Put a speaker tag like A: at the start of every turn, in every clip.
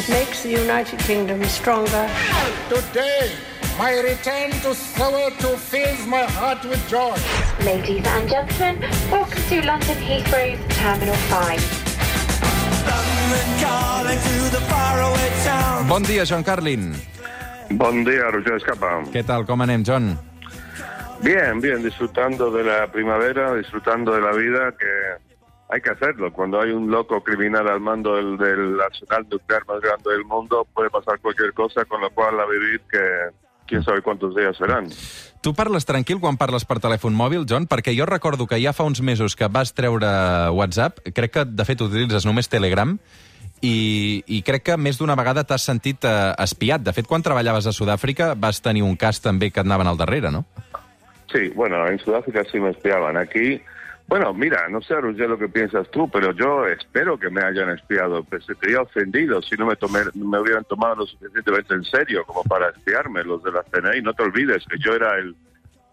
A: It makes the United Kingdom stronger.
B: Today, my return to Soweto fills my heart with joy.
C: Ladies and gentlemen, welcome to London Heathrow's Terminal 5.
D: Bon dia, John Carlin.
E: Buen día, Roger Escapa.
D: Què tal, com anem, John?
E: Bien, bien, disfrutando de la primavera, disfrutando de la vida, que hay que hacerlo. Cuando hay un loco criminal al mando del, del arsenal nuclear más grande del mundo, puede pasar cualquier cosa, con lo cual a vivir que quién sabe cuántos días serán.
D: Tu parles tranquil quan parles per telèfon mòbil, John? Perquè jo recordo que ja fa uns mesos que vas treure WhatsApp, crec que, de fet, utilitzes només Telegram, i, i crec que més d'una vegada t'has sentit eh, espiat. De fet, quan treballaves a Sud-àfrica vas tenir un cas també que et anaven al darrere, no?
E: Sí, bueno, en Sudáfrica sí me espiaban. Aquí, bueno, mira, no sé, Roger, lo que piensas tú, pero yo espero que me hayan espiado. Pues sería ofendido si no me, tomé, me hubieran tomado lo suficientemente en serio como para espiarme los de la CNI. No te olvides que yo era el,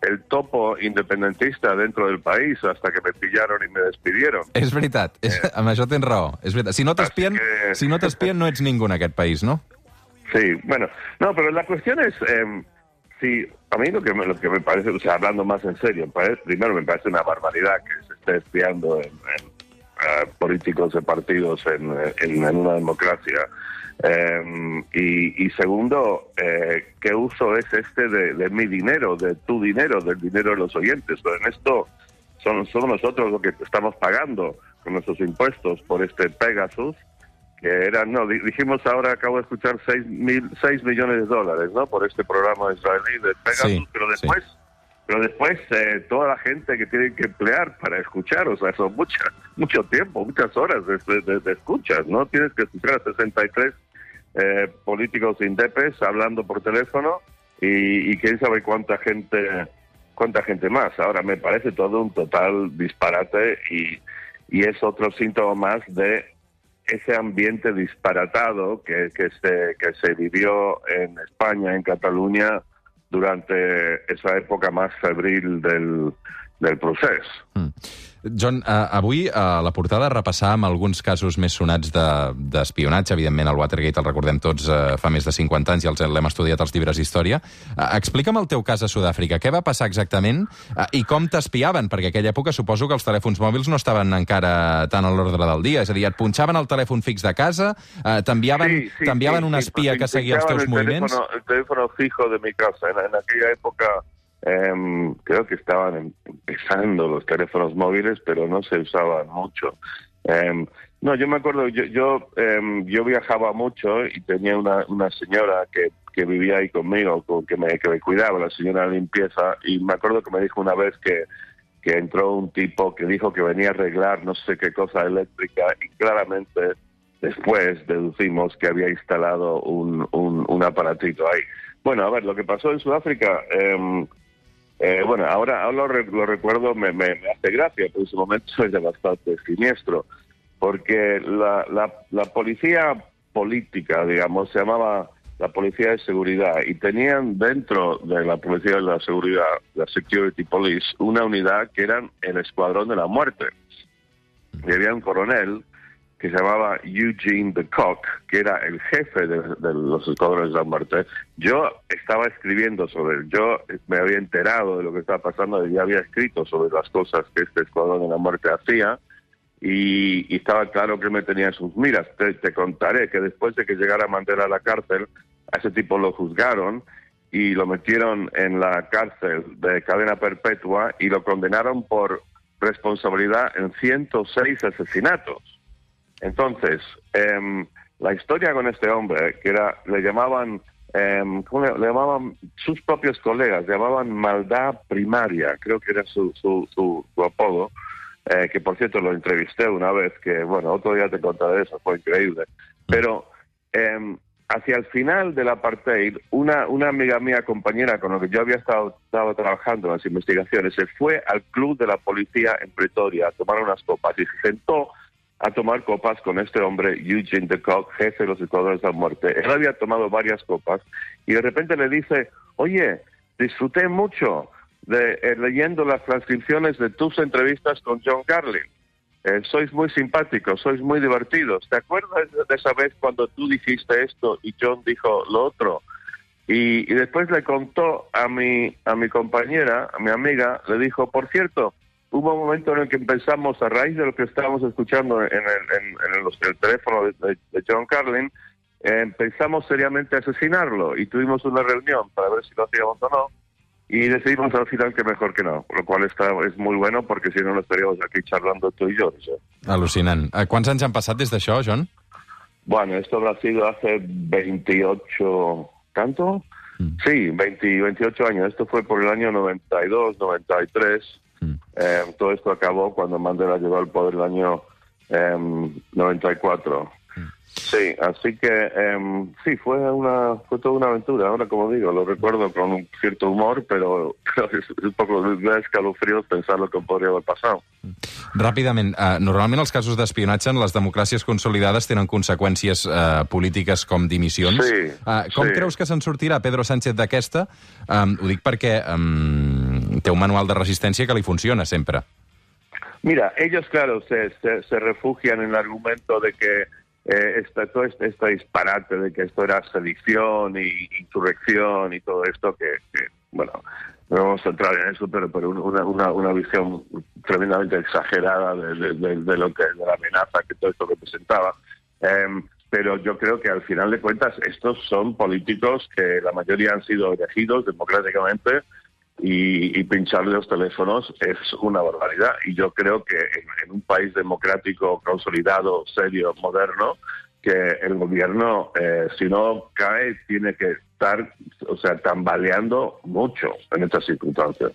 E: el topo independentista dentro del país hasta que me pillaron y me despidieron.
D: És veritat, és, amb això tens raó. És veritat. Si no t'espien,
E: que-
D: si no t'espien no ets ningú en aquest país, no?
E: Sí, bueno, no, pero la cuestión es, eh, sí, a mí lo que, me, lo que me parece, o sea, hablando más en serio, primero me parece una barbaridad que se esté espiando en, en, políticos de partidos en, en- una democracia. Eh, y, segundo, eh, ¿qué uso es este de, mi dinero, de tu dinero, del dinero de los oyentes? En esto son, somos nosotros los que estamos pagando con nuestros impuestos por este Pegasus que eran, no, di- dijimos ahora, acabo de escuchar 6, mil, 6 millones de dólares, ¿no? Por este programa israelí de Pegasus,
D: Sí,
E: pero
D: sí.
E: después, pero después eh, toda la gente que tienen que emplear para escuchar, o sea, son mucha, mucho tiempo, muchas horas de, de- de escuchas, ¿no? Tienes que escuchar a 63 eh, políticos indepes hablando por teléfono y, y quién sabe cuánta gente, cuánta gente más. Ahora me parece todo un total disparate y, y es otro síntoma más de ese ambiente disparatado que, que, se, que se vivió en España, en Cataluña, durante esa época más febril del, del proceso.
D: Mm. John, eh, avui a la portada repassàvem alguns casos més sonats de- d'espionatge. Evidentment, el Watergate el recordem tots eh, fa més de 50 anys i els l'hem estudiat als llibres d'història. Eh, explica'm el teu cas a Sud-àfrica. Què va passar exactament eh, i com t'espiaven? Perquè aquella època suposo que els telèfons mòbils no estaven encara tan a l'ordre del dia. És a dir, et punxaven el telèfon fix de casa, eh, t'enviaven
E: Sí, sí, sí,
D: un
E: sí,
D: espia
E: pues,
D: que seguia els teus
E: el
D: moviments?
E: Teléfono, el teléfono fijo de mi casa. En, en aquella época em, creo que estaban em- empezando los teléfonos móviles, pero no se usaban mucho. Em, no, yo me acuerdo, yo yo, em, yo viajaba mucho y tenía una, una señora que, que vivía ahí conmigo, con- que, me, que me cuidaba, la señora de limpieza, y me acuerdo que me dijo una vez que que entró un tipo que dijo que venía a arreglar no sé qué cosa eléctrica y claramente después deducimos que había instalado un, un, un aparatito ahí. Bueno, a ver, lo que pasó en Sudáfrica, eh, bueno, ahora, ahora lo, lo recuerdo, me, me, hace gracia, pero en ese momento era bastante siniestro, porque la, la, la policía política, digamos, se llamaba la policía de seguridad y tenían dentro de la policía de la seguridad, la Security Police, una unidad que eran el Escuadrón de la Muerte. Y había un coronel que se llamaba Eugene de Kock, que era el jefe de, los escuadrones de la muerte. Yo estaba escribiendo sobre él, yo me había enterado de lo que estaba pasando, ya había escrito sobre las cosas que este escuadrón de la muerte hacía, y, estaba claro que me tenía en sus miras. Te, te contaré que después de que llegara Mandela a la cárcel, a ese tipo lo juzgaron y lo metieron en la cárcel de cadena perpetua y lo condenaron por responsabilidad en 106 asesinatos. Entonces, em, la historia con este hombre, que era, le llamaban, em, ¿cómo le, llamaban sus propios colegas, le llamaban maldad primaria, creo que era su, su, su, su apodo, eh, que por cierto lo entrevisté una vez, que bueno, otro día te contaré eso, fue increíble. Pero em, hacia el final del apartheid, una, una amiga mía, compañera con la que yo había estado, estado trabajando en las investigaciones, se fue al club de la policía en Pretoria a tomar unas copas y se sentó a tomar copas con este hombre, Eugene de Kock, jefe de los escuadrones de la muerte. Él había tomado varias copas y de repente le dice, oye, disfruté mucho de eh, leyendo las transcripciones de tus entrevistas con John Carlin. eh, sois muy simpáticos, sois muy divertidos. ¿Te acuerdas de esa vez cuando tú dijiste esto y John dijo lo otro? Y, y después le contó a mi, a mi compañera, a mi amiga, le dijo, por cierto, hubo un momento en el que pensamos, a raíz de lo que estábamos escuchando en el, en, en los- el teléfono de, de- de John Carlin, eh, pensamos seriamente asesinarlo y tuvimos una reunión para ver si lo hacíamos o no y decidimos al final que mejor que no, lo cual está, es muy bueno porque si no no estaríamos aquí charlando tú y yo. sea.
D: Al·lucinant. Uh, quants anys han passat des d'això, John?
E: Bueno, esto habrá sido hace 28, ¿tanto? Sí, 20, 28 años. Esto fue por el año 92, 93. Eh, todo esto acabó cuando Mandela llegó al poder el año em, 94. Sí, así que em, sí, fue una fue toda una aventura. Ahora, como digo, lo recuerdo con un cierto humor, pero, pero es, un poco de escalofríos pensar lo que podría haber pasado.
D: Ràpidament, uh, normalment els casos d'espionatge en les democràcies consolidades tenen conseqüències uh, polítiques com dimissions.
E: Sí,
D: uh, com
E: sí.
D: creus que se'n sortirà Pedro Sánchez d'aquesta? Um, ho dic perquè um, té un manual de resistència que li funciona sempre.
E: Mira, ellos, claro, se, se, se refugian en el argumento de que eh, esta, todo este, este disparate de que esto era sedición y insurrección y todo esto, que, que, bueno, no vamos a entrar en eso, pero, pero una, una, una visión tremendamente exagerada de, de- de- de lo que de la amenaza que todo esto representaba. Em, pero yo creo que al final de cuentas estos son políticos que la mayoría han sido elegidos democráticamente y, y pincharle los teléfonos es una barbaridad. Y yo creo que en, en un país democrático, consolidado, serio, moderno, que el gobierno, eh, si no cae, tiene que estar, o sea, tambaleando mucho en estas circunstancias.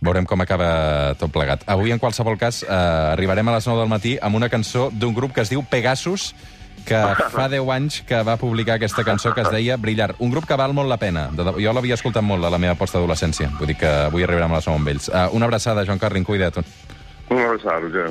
D: Veurem com acaba tot plegat. Avui, en qualsevol cas, eh, arribarem a les 9 del matí amb una cançó d'un grup que es diu Pegasus, que fa 10 anys que va publicar aquesta cançó que es deia Brillar. Un grup que val molt la pena. Jo l'havia escoltat molt a la meva postadolescència. Vull dir que avui arribarem a les 9 amb ells. Uh, una abraçada, Joan Carlin, cuida't.
E: Un abrazo, Roger.